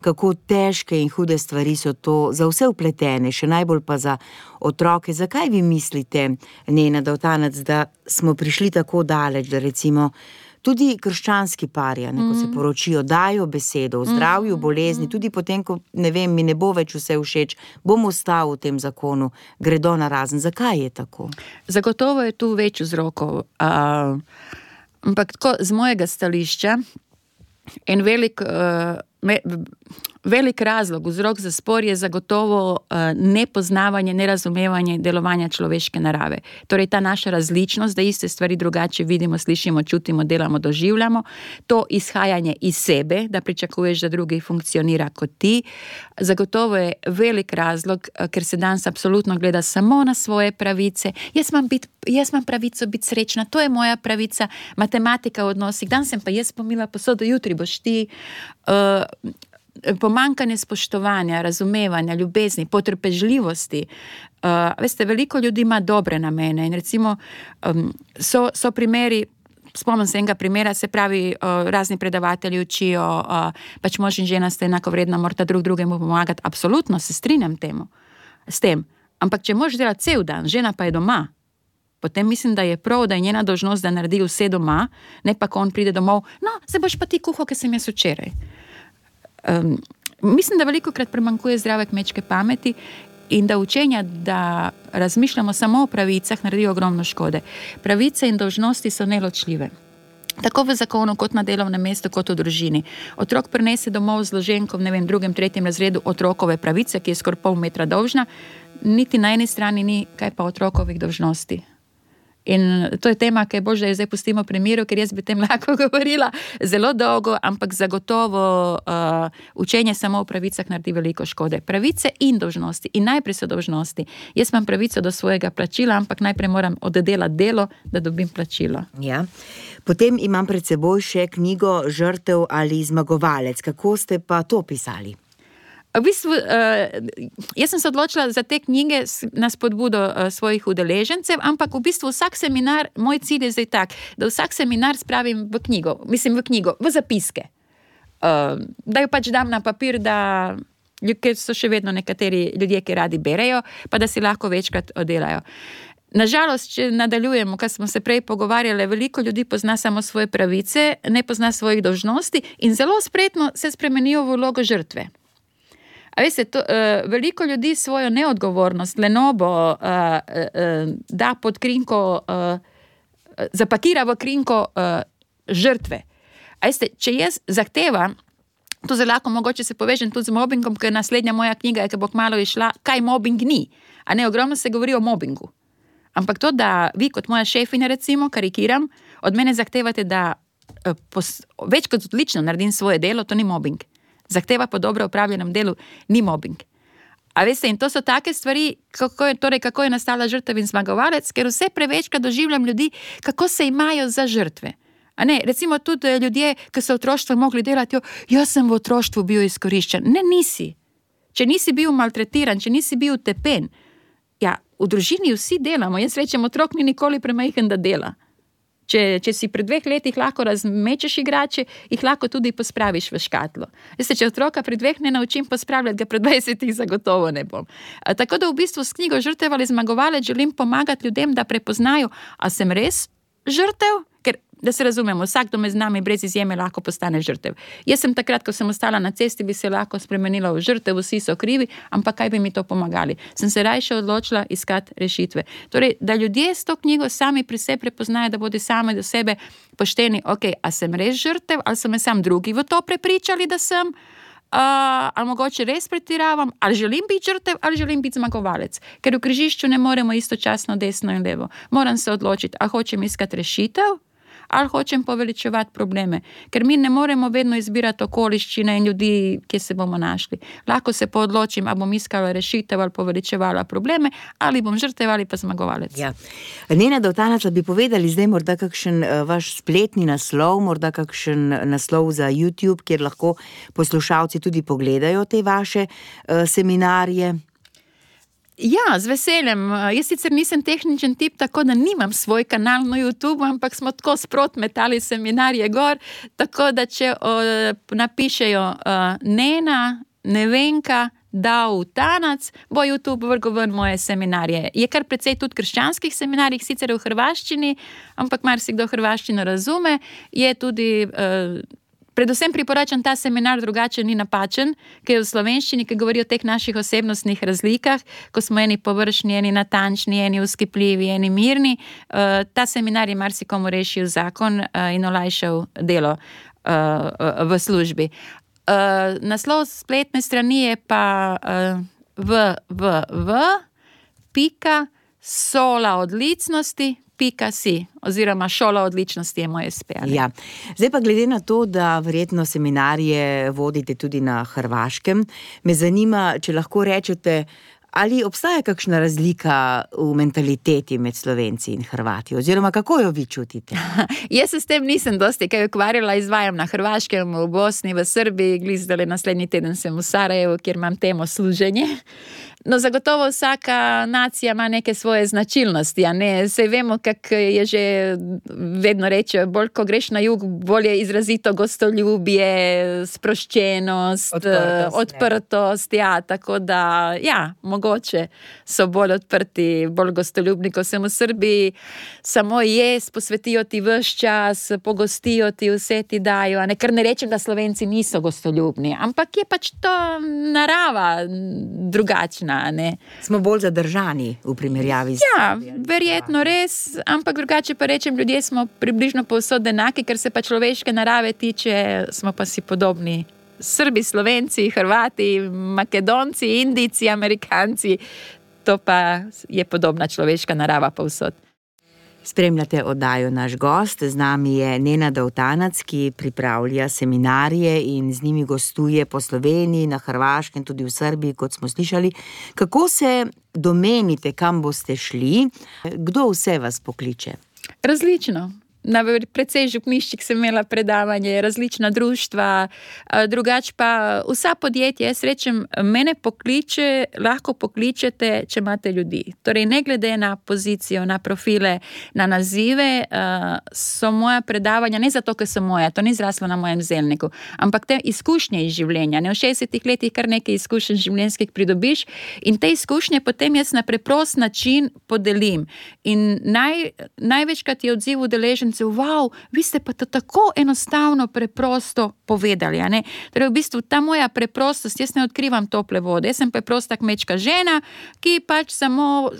Kako težke in hude stvari so to za vse upletene, še najbolj pa za otroke. Zakaj vi mislite, Nena Dovtanec, da smo prišli tako daleč, da recimo tudi krščanski parja, ko mm. se mhm. poročijo, dajo besedo o zdravju, mm. bolezni, tudi potem, ko ne vem, mi ne bo več vse všeč, bom ostal v tem zakonu, gredo na razen. Zakaj je tako? Zagotovo je tu več vzrokov. Uh, ampak tako, z mojega stališča, en velik. Uh, me, velik razlog, vzrok za spor je zagotovo uh, nepoznavanje, nerazumevanje delovanja človeške narave. Torej, ta naša različnost, da iste stvari drugače vidimo, slišimo, čutimo, delamo, doživljamo, to izhajanje iz sebe, da pričakuješ, da drugi funkcionira kot ti, zagotovo je velik razlog, uh, ker se danes absolutno gleda samo na svoje pravice. Jaz imam, bit, jaz imam pravico biti srečna, to je moja pravica, matematika v odnosih, danes sem pa jaz pomila posodo, jutri boš ti. Uh, pomankanje spoštovanja, razumevanja, ljubezni, potrpežljivosti. Uh, veste, veliko ljudi ima dobre namene in recimo um, so, so primeri. Spomnim se enega primera, se pravi, uh, razni predavatelji učijo, uh, pač mož in žena sta enako vredna, morata drug drugemu pomagati. Absolutno se strinjam temu, s tem. Ampak če mož dela cel dan, žena pa je doma, potem mislim, da je prav, da je njena dožnost, da naredi vse doma, ne pa ko on pride domov, no, se boš pa ti kuhal, ker sem jaz včeraj. Um, mislim, da veliko krat premankuje zdrave kmečke pameti In da učenja, da razmišljamo samo o pravicah, naredijo ogromno škode. Pravice in dožnosti so neločljive. Tako v zakonu, kot na delovnem mestu, kot v družini. Otrok prenese domov z loženkom, ne vem, drugem, tretjem razredu otrokove pravice, ki je skoraj pol metra dolžna, niti na eni strani ni, kaj pa otrokovih dožnosti. In to je tema, ki je bolj, da jo zdaj pustimo pri miru, ker jaz bi tem [laughs] lahko govorila zelo dolgo, ampak zagotovo uh, učenje samo o pravicah naredi veliko škode. Pravice in dožnosti, in najprej so dožnosti. Jaz imam pravico do svojega plačila, ampak najprej moram oddelati delo, da dobim plačilo. Ja. Potem imam pred seboj še knjigo Žrtev ali zmagovalec. Kako ste pa to pisali? V bistvu, uh, jaz sem se odločila za te knjige na spodbudo uh, svojih udeležencev, ampak v bistvu vsak seminar, moj cilj je zdaj tak, da vsak seminar spravim v knjigo, mislim v knjigo, v zapiske. Uh, da jo pač dam na papir, da ker so še vedno nekateri ljudje, ki radi berejo, pa da si lahko večkrat oddelajo. Nažalost, če nadaljujemo, kar smo se prej pogovarjali, veliko ljudi pozna samo svoje pravice, ne pozna svojih dožnosti in zelo spretno se spremenijo v vlogo žrtve. A veste, to, uh, veliko ljudi svojo neodgovornost, lenobo uh, uh, da pod krinko, uh, zapakira v krinko uh, žrtve. Veste, če jaz zahtevam, to zelo lahko mogoče se povežem tudi z mobbingom, ker je naslednja moja knjiga, ki bo kmalo išla, kaj mobbing ni. A ne ogromno se govori o mobbingu. Ampak to, da vi kot moja šefinja, recimo, karikiram, od mene zahtevate, da uh, pos, več kot odlično naredim svoje delo, to ni mobbing zahteva po dobro upravljenem delu, ni mobbing. A veste, in to so take stvari, kako je, torej, kako je nastala žrtev in zmagovalec, ker vse prevečkrat doživljam ljudi, kako se imajo za žrtve. Ne, recimo tudi eh, ljudje, ki so v otroštvu mogli delati, jo, jaz sem v otroštvu bil izkoriščen. Ne, nisi. Če nisi bil maltretiran, če nisi bil tepen, ja, v družini vsi delamo. Jaz rečem, otrok ni nikoli premajhen, da dela. Če, če si pred dveh leti lahko razmečeš igrače, jih lahko tudi pospraviš v škatlo. Veste, če otroka pred dveh ne naučim pospravljati, ga pred dvajsetih zagotovo ne bom. Tako da v bistvu s knjigo Žrtev ali zmagovalec želim pomagati ljudem, da prepoznajo, a sem res žrtev da se razumemo, vsakdo med nami, brez izjeme, lahko postane žrtev. Jaz sem takrat, ko sem ostala na cesti, bi se lahko spremenila v žrtev, vsi so krivi, ampak kaj bi mi to pomagali? Sem se raje odločila iskati rešitve. Torej, da ljudje s to knjigo sami pri sebi prepoznajo, da bodo sami do sebe pošteni, ok, a sem res žrtev, ali so me sam drugi v to prepričali, da sem. Uh, ali mogoče res pretiravam, ali želim biti žrtev, ali želim biti zmagovalec. Ker v križišču ne moremo istočasno desno in levo. Moram se odločiti, ali hočem iskati rešitev, ali hočem poveličevati probleme. Ker mi ne moremo vedno izbirati okoliščine in ljudi, ki se bomo našli. Lahko se odločim, ali bom iskala rešitev ali poveličevala probleme, ali bom žrtev ali pa zmagovalec. Ja. Nena Dovtanac, bi povedali zdaj morda kakšen uh, vaš spletni naslov, morda kakšen naslov za YouTube, kjer lahko poslušalci tudi pogledajo te vaše uh, seminarje. Ja, z veseljem. Jaz sicer nisem tehničen tip, tako da nimam svoj kanal na YouTubu, ampak smo tako sprot metali seminarje gor. Tako da če o, napišejo uh, Nena, Nevenka, da v Tanac, bo YouTube vrgel ven moje seminarje. Je kar precej tudi krščanskih seminarjev, sicer v hrvaščini, ampak marsikdo hrvaščino razume. Je tudi. Uh, Predvsem priporočam ta seminar, drugače ni napačen, ker je v slovenščini, ki govori o teh naših osebnostnih razlikah, ko smo eni površni, eni natančni, eni uskepljivi, eni mirni. Uh, ta seminar je marsikomu rešil zakon uh, in olajšal delo uh, v službi. Uh, naslov spletne strani je pa uh, www. Pika sola odličnosti, pika si, oziroma šola odličnosti je moje spet. Ja. Zdaj pa glede na to, da verjetno seminarije vodite tudi na Hrvaškem, me zanima, če lahko rečete. Ali obstaja kakšna razlika v mentaliteti med Slovenci in Hrvati, oziroma kako jo vi čutite? [laughs] Jaz se s tem nisem dosti kaj ukvarjala, izvajam na Hrvaškem, v Bosni, v Srbiji, glizdali naslednji teden sem v Sarajevu, kjer imam temo služenje. No, zagotovo vsaka nacija ima neke svoje značilnosti. Vse vemo, kako je že vedno reče. Bolj ko greš na jug, bolj je izrazito gostoljubje, sproščenost, odprtost. odprtost ja, tako da, ja, mogoče so bolj odprti, bolj gostoljubni, kot sem v Srbiji. Samo jaz, posvetijo ti vse čas, pogostijo ti vse ti dajo. Ne, ker ne rečem, da Slovenci niso gostoljubni, ampak je pač to narava drugačna. Oddaljena. Ne. Smo bolj zadržani v primerjavi z Ja, verjetno res, ampak drugače pa rečem, ljudje smo približno povsod enaki, ker se pa človeške narave tiče, smo pa si podobni. Srbi, Slovenci, Hrvati, Makedonci, Indijci, Amerikanci, to pa je podobna človeška narava povsod. Spremljate oddajo naš gost, z nami je Nena Dovtanac, ki pripravlja seminarije in z njimi gostuje po Sloveniji, na Hrvaškem, tudi v Srbiji, kot smo slišali. Kako se domenite, kam boste šli, kdo vse vas pokliče? Različno. Na precej župniščih sem imela predavanje, različna društva, drugače pa vsa podjetja. Jaz rečem, mene pokliče, lahko pokličete, če imate ljudi. Torej, ne glede na pozicijo, na profile, na nazive, so moja predavanja, ne zato, ker so moja, to ni zraslo na mojem zelniku, ampak te izkušnje iz življenja. Ne v 60 letih kar nekaj izkušenj življenjskih pridobiš in te izkušnje potem jaz na preprost način podelim. In naj, največkrat je odziv udeležen rečem, wow, vi ste pa to tako enostavno, preprosto povedali. Torej, v bistvu ta moja preprostost, jaz ne odkrivam tople vode. Jaz sem preprosta kmečka žena, ki pač samo,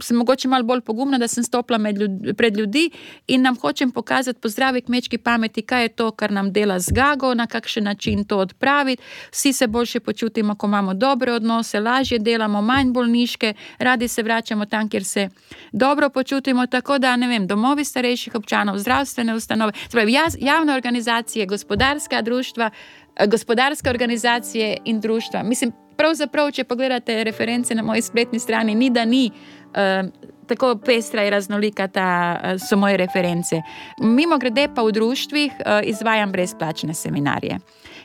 sem mogoče malo bolj pogumna, da sem stopila ljud, pred ljudi in nam hočem pokazati po zdravi kmečki pameti, kaj je to, kar nam dela zgago, na kakšen način to odpraviti. Vsi se boljše počutimo, ko imamo dobre odnose, lažje delamo, manj bolniške, radi se vračamo tam, kjer se dobro počutimo. Tako da, ne vem, domovi starejših občanov organov, zdravstvene ustanove, pravi, jaz, javne organizacije, gospodarska društva, eh, gospodarske organizacije in društva. Mislim, pravzaprav, če pogledate reference na moji spletni strani, ni da ni. Uh, Tako pestra in raznolika ta, eh, so moje reference. Mimo grede pa v društvih izvajam brezplačne seminarije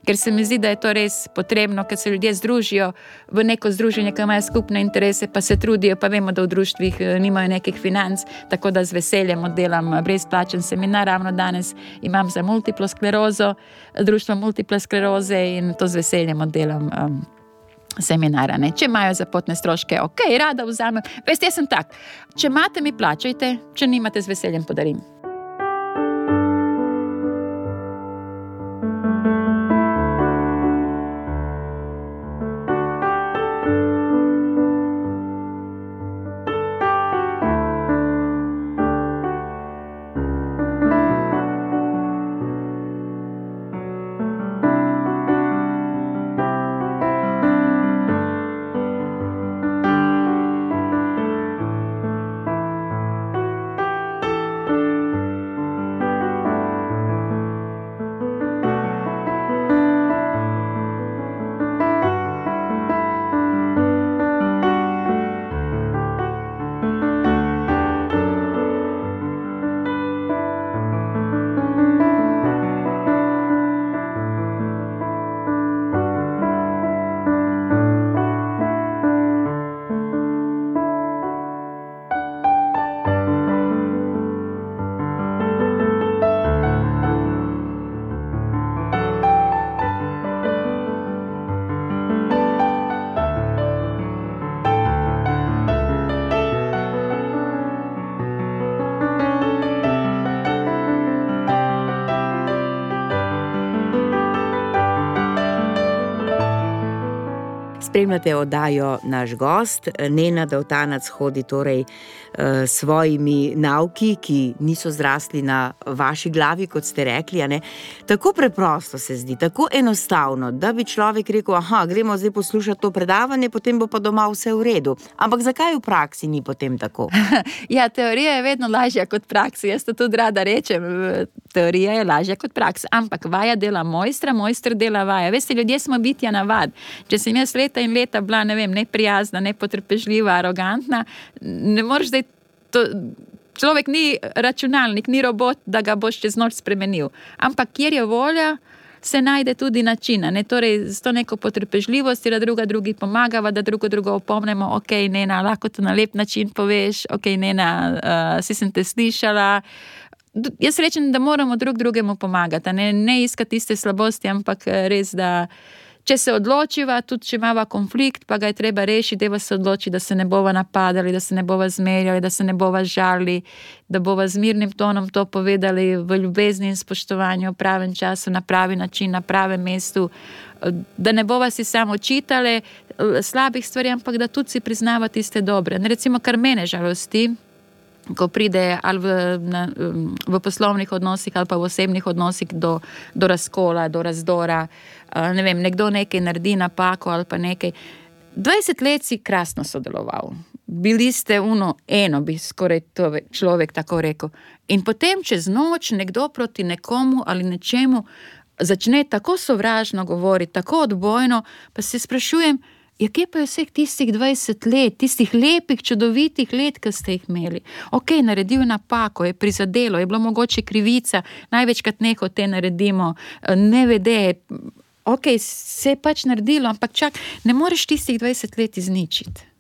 ker se mi zdi, da je to res potrebno, ker se ljudje združijo v neko združenje, ki imajo skupne interese, pa se trudijo, pa vemo, da v društvih eh, nimajo nekih financ, tako da z veseljem oddelam eh, brezplačen seminar. Ravno danes imam za multiplo sklerozo, društvo multiple skleroze in to z veseljem oddelam. Um, Seminara, če imajo za potne stroške, ok, rada vzamem. Veste, jaz sem tak. Če imate, mi plačajte, če nimate, z veseljem podarim. Spremljate oddajo naš gost, Nena Dovtanac hodi torej s svojimi nauki, ki niso zrasli na vaši glavi, kot ste rekli. Tako preprosto se zdi, tako enostavno, da bi človek rekel: Aha, gremo zdaj poslušati to predavanje, potem bo pa doma vse v redu. Ampak zakaj v praksi ni potem tako? [laughs] ja, teorija je vedno lažja kot praksa. Jaz to tudi rada rečem. Teorija je lažja kot praksa, ampak vaja dela mojstra, mojster dela vaja. Veste, ljudje smo bitja navad. Če sem jaz leta in leta bila ne vem, neprijazna, nepotrpežljiva, arogantna, ne moreš zdaj to. Človek ni računalnik, ni robot, da ga boš čez noč spremenil. Ampak kjer je volja, se najde tudi način. Ne? Torej, z to neko potrpežljivost, da druga drugi pomagava, da drugo drugo opomnimo, ok, ne na lahko to na lep način poveš, ok, ne na uh, si sem te slišala. Jaz rečem, da moramo drug drugemu pomagati, ne, ne iskati tiste slabosti, ampak res, da če se odločiva, tudi če imamo konflikt, pa ga je treba rešiti, da se odloči, da se ne bova napadali, da se ne bova zmerjali, da se ne bova žalili, da bova z mirnim tonom to povedali v ljubezni in spoštovanju, v pravem času, na pravi način, na pravem mestu. Da ne bova si samo čitali slabih stvari, ampak da tudi si priznava tiste dobre. Ne, recimo, kar mene žalosti, ko pride ali v, na, v poslovnih odnosih ali pa v osebnih odnosih do, do razkola, do razdora. Ne vem, nekdo nekaj naredi napako ali pa nekaj. 20 let si krasno sodeloval, bili ste uno, eno, bi skoraj to človek tako rekel. In potem čez noč nekdo proti nekomu ali nečemu začne tako sovražno govoriti, tako odbojno, pa se sprašujem, Ja, kje pa je vseh tistih 20 let, tistih lepih, čudovitih let, ki ste jih imeli? Ok, naredil je napako, je prizadelo, je bilo mogoče krivica, največkrat neko te naredimo, ne vede. Ok, se je pač naredilo, ampak čak, ne moreš tistih 20 let izničiti.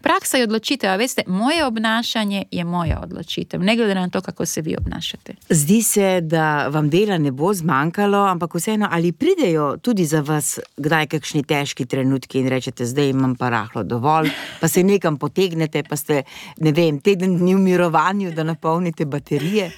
Praksa je odločitev, a veste, moje obnašanje je moja odločitev, ne glede na to, kako se vi obnašate. Zdi se, da vam dela ne bo zmanjkalo, ampak vseeno, ali pridejo tudi za vas kdaj kakšni težki trenutki in rečete, zdaj imam pa rahlo dovolj, pa se nekam potegnete, pa ste, ne vem, teden dni v mirovanju, da napolnite baterije.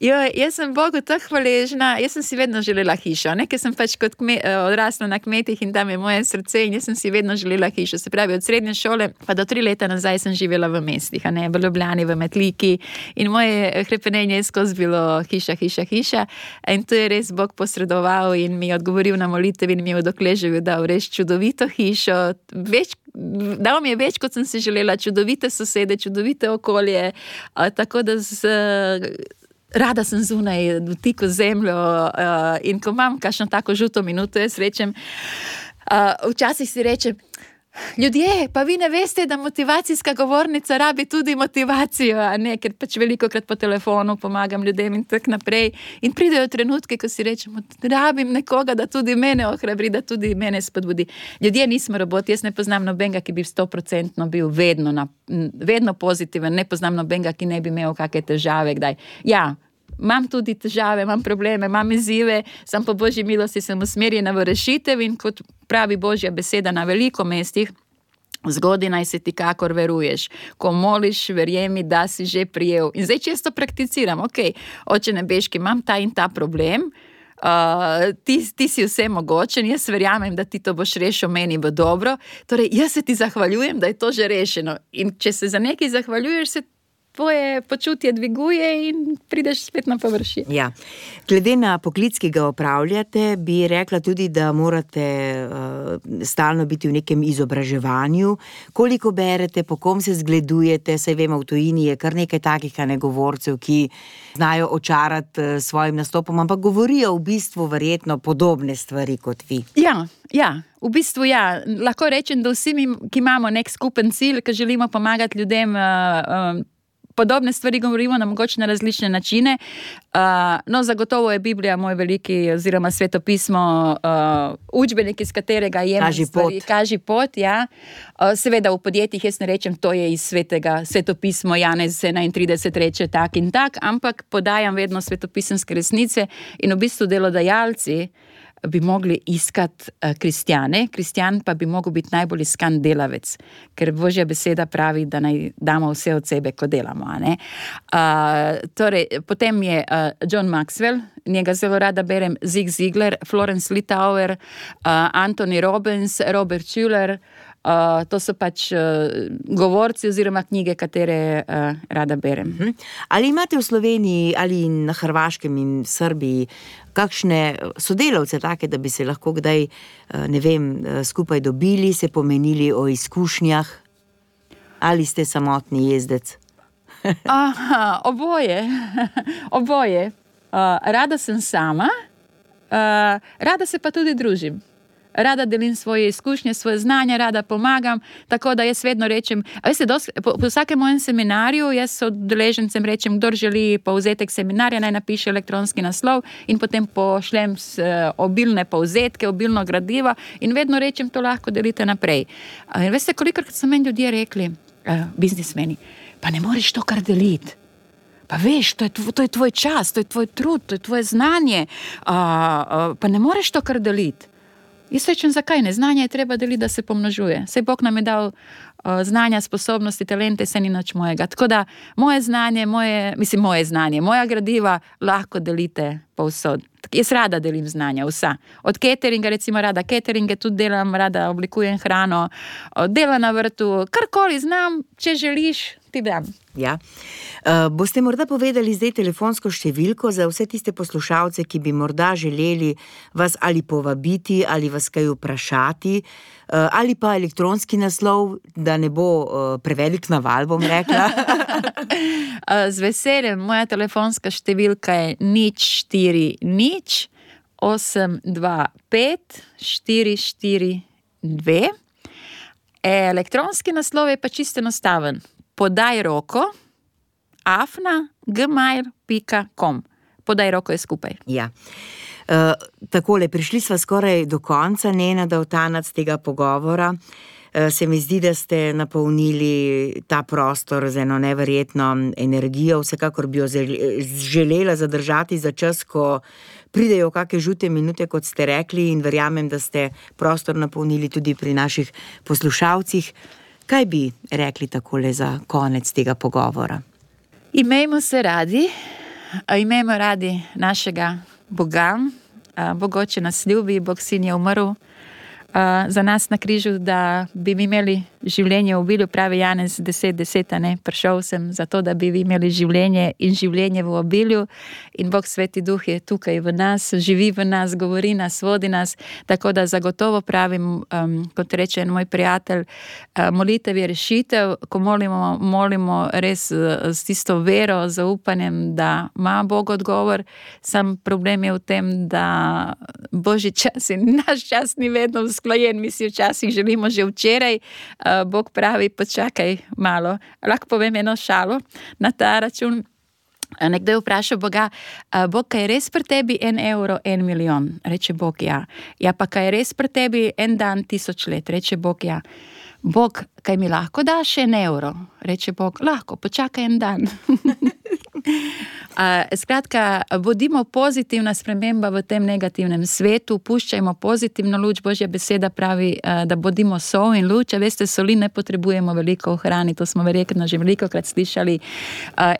Jo, jaz sem Bogu tako hvaležna, jaz sem si vedno želela hišo. Nekaj sem pač kot kme, eh, odrasla na kmetih in tam je moje srce jaz sem si vedno želela hišo. Se pravi, od srednje šole pa do tri leta nazaj sem živela v mestih, ne v Ljubljani, v Metliki in moje hrepenenje je skozi bilo hiša, hiša, hiša. In to je res Bog posredoval in mi je odgovoril na molitev in mi je v dokleževi dal res čudovito hišo. Več, dal mi je več, kot sem si želela, čudovite sosede, čudovite okolje. Tako da z, rada sem zunaj, v tiku zemljo. Uh, in ko imam kakšno tako žuto minuto, jaz rečem, uh, včasih si rečem. Ljudje, pa vi ne veste, da motivacijska govornica rabi tudi motivacijo, ne? ker pač veliko krat po telefonu pomagam ljudem in tako naprej. In pridejo trenutki, ko si rečemo, da rabim nekoga, da tudi mene ohrabri, da tudi mene spodbudi. Ljudje nismo roboti, jaz ne poznam nobenega, ki bi stoprocentno bil vedno, na, vedno pozitiven, ne poznam nobenega, ki ne bi imel kakšne težave. Kdaj. Ja, imam tudi težave, imam probleme, imam izzive, sem po božji milosti usmerjena v rešitev in kot pravi božja beseda na veliko mestih. Zgodi naj se ti, kakor veruješ. Ko moliš, verjemi, da si že prijel. In zdaj često prakticiram, ok, oče nebeški, imam ta in ta problem. Uh, ti, ti si vse mogočen, jaz verjamem, da ti to boš rešil meni v dobro. Torej, jaz se ti zahvaljujem, da je to že rešeno. In če se za nekaj zahvaljuješ, se tvoje počutje dviguje in prideš spet na površje. Ja. Glede na poklic, ki ga opravljate, bi rekla tudi, da morate uh, stalno biti v nekem izobraževanju. Koliko berete, po kom se zgledujete, saj vemo, v tujini je kar nekaj takih negovorcev, ki znajo očarati uh, svojim nastopom, ampak govorijo v bistvu verjetno podobne stvari kot vi. Ja, ja. V bistvu, ja, lahko rečem, da vsi, mi, ki imamo nek skupen cilj, ki želimo pomagati ljudem, uh, uh, podobne stvari govorimo na mogoče na različne načine. Uh, no, zagotovo je Biblija moj veliki, oziroma svetopismo, uh, učbenik, iz katerega je kaži pot. Kaži pot ja. uh, seveda v podjetjih jaz ne rečem, to je iz svetega svetopisma, Janez 31 reče tak in tak, ampak podajam vedno svetopisanske resnice in v bistvu delodajalci bi mogli iskati uh, kristjane, kristjan pa bi mogel biti najbolj iskan delavec, ker božja beseda pravi, da naj damo vse od sebe, ko delamo. Uh, torej, potem je uh, John Maxwell, njega zelo rada berem, Zig Ziglar, Florence Litauer, uh, Anthony Robbins, Robert Schuller. Uh, to so pač uh, govorci oziroma knjige, katere uh, rada berem. Uh mhm. -huh. Ali imate v Sloveniji ali na Hrvaškem in Srbiji kakšne sodelavce, take, da bi se lahko kdaj uh, vem, skupaj dobili, se pomenili o izkušnjah, ali ste samotni jezdec? [laughs] Aha, oboje. [laughs] oboje. Uh, rada sem sama, uh, rada se pa tudi družim rada delim svoje izkušnje, svoje znanje, rada pomagam. Tako da jaz vedno rečem, veste, dos, po, po vsakem mojem seminarju, jaz odeležencem rečem, kdo želi povzetek seminarja, naj napiše elektronski naslov in potem pošljem uh, obilne povzetke, obilno gradivo in vedno rečem, to lahko delite naprej. Uh, veste, koliko so meni ljudje rekli, uh, biznismeni, pa ne moreš to kar deliti. Pa veš, to je, tvoj, to je tvoj čas, to je tvoj trud, to je tvoje znanje, uh, uh, pa ne moreš to kar deliti. Jaz rečem, zakaj ne? Znanje je treba deliti, da se pomnožuje. Sej Bog nam je dal uh, znanja, sposobnosti, talente, se ni nič mojega. Tako da moje znanje, moje, mislim, moje znanje, moja gradiva lahko delite povsod. Jaz rada delim znanja, vsa. Od cateringa, recimo, rada cateringe tudi delam, rada oblikujem hrano, dela na vrtu, karkoli znam, če želiš, ti dam. Ja. Uh, boste morda povedali zdaj telefonsko številko za vse tiste poslušalce, ki bi morda želeli vas ali povabiti ali vas kaj vprašati, uh, ali pa elektronski naslov, da ne bo uh, prevelik naval, bom rekla. [laughs] [laughs] Z veseljem, moja telefonska številka je nič 4, nič 8, 2, 5, 4, 4, 2. Elektronski naslov je pa čisto enostaven. Podaj roko, afna, gmail.com. Podaj roko je skupaj. Ja. Uh, takole, prišli smo skoraj do konca, ne na da vtanac tega pogovora. Uh, se mi zdi, da ste napolnili ta prostor z eno neverjetno energijo, vsekakor bi jo želela zadržati za čas, ko pridejo kakšne žute minute, kot ste rekli, in verjamem, da ste prostor napolnili tudi pri naših poslušalcih. Kaj bi rekli takole za konec tega pogovora? Imejmo se radi, imejmo radi našega Boga, Bog če nas ljubi, Bog sin je umrl za nas na križu, da bi imeli življenje obilju, pravi Janez 10, 10, ne, prišel sem zato, da bi imeli življenje in življenje v obilju. In Bog Sveti Duh je tukaj v nas, živi v nas, govori nas, vodi nas. Tako da zagotovo pravim, um, kot reče en moj prijatelj, uh, molitev je rešitev, ko molimo, molimo res s tisto vero, zaupanjem, da ima Bog odgovor. Sam problem je v tem, da božji čas in [laughs] naš čas ni vedno usklajen, mi si včasih želimo že včeraj. Uh, Bog pravi, počakaj malo. Lahko povem eno šalo na ta račun. Nekdo je vprašal Boga, Bog, kaj je res pri tebi en evro, en milijon? Reče Bog, ja. Ja, pa kaj je res pri tebi en dan, tisoč let? Reče Bog, ja. Bog, kaj mi lahko daš en evro? Reče Bog, lahko, počakaj en dan. [laughs] Skratka, bodimo pozitivna sprememba v tem negativnem svetu, puščajmo pozitivno luč. Božja beseda pravi, da bodimo sol in luč. Veste, soli ne potrebujemo veliko v hrani, to smo verjetno že veliko krat slišali.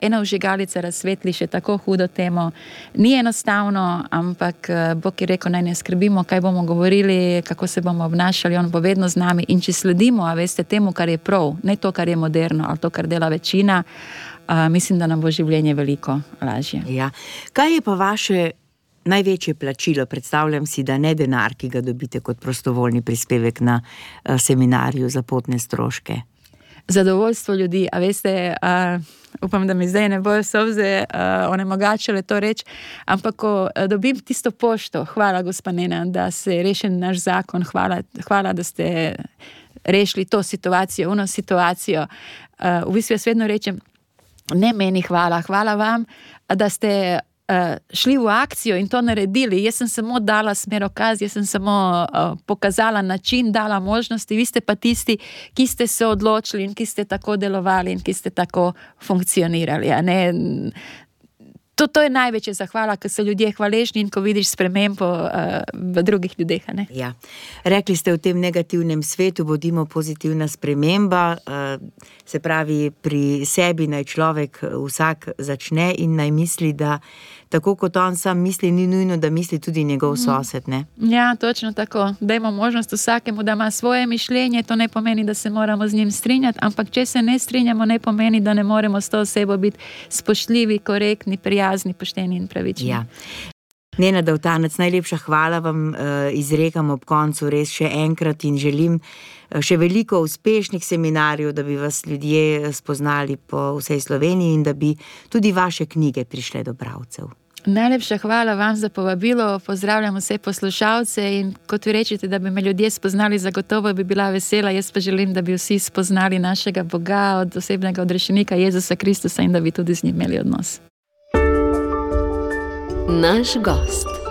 Ena užigalica razsvetli še tako hudo temo. Ni enostavno, ampak Bog je rekel, naj ne skrbimo, kaj bomo govorili, kako se bomo obnašali, on bo vedno z nami. In če sledimo, veste, temu, kar je prav, ne to, kar je moderno ali to, kar dela večina uh, mislim, da nam bo življenje veliko lažje. Ja. Kaj je pa vaše največje plačilo? Predstavljam si, da ne denar, ki ga dobite kot prostovoljni prispevek na uh, seminarju za potne stroške. Zadovoljstvo ljudi, a veste, uh, upam, da mi zdaj ne bojo soze uh, onemogačile to reči, ampak ko uh, dobim tisto pošto, hvala, gospodina, da se je rešen naš zakon, hvala, hvala da ste rešili to situacijo, uno situacijo. Uh, v bistvu jaz vedno rečem, ne meni hvala, hvala vam, da ste uh, šli v akcijo in to naredili. Jaz sem samo dala smerokaz, jaz sem samo uh, pokazala način, dala možnosti, vi ste pa tisti, ki ste se odločili in ki ste tako delovali in ki ste tako funkcionirali. To, to je največja zahvala, ker so ljudje hvaležni in ko vidiš spremembo uh, v drugih ljudeh. Ja. Rekli ste v tem negativnem svetu, bodimo pozitivna sprememba. Uh, se pravi, pri sebi naj človek vsak začne in naj misli, da tako kot on sam misli, ni nujno, da misli tudi njegov mm. sosed. Ne? Ja, točno tako. Dajmo možnost vsakemu, da ima svoje mišljenje. To ne pomeni, da se moramo z njim strinjati, ampak če se ne strinjamo, ne pomeni, da ne moremo s to osebo biti spoštljivi, korektni, prijazni, pošteni in pravični. Ja. Nena Davtanec, najlepša hvala vam uh, izrekam ob koncu res še enkrat in želim uh, še veliko uspešnih seminarjev, da bi vas ljudje spoznali po vsej Sloveniji in da bi tudi vaše knjige prišle do bravcev. Najlepša hvala vam za povabilo, pozdravljam vse poslušalce in kot vi rečete, da bi me ljudje spoznali, zagotovo bi bila vesela. Jaz pa želim, da bi vsi spoznali našega Boga, od osebnega odrešenika Jezusa Kristusa in da bi tudi z njim imeli odnos. Naš gost.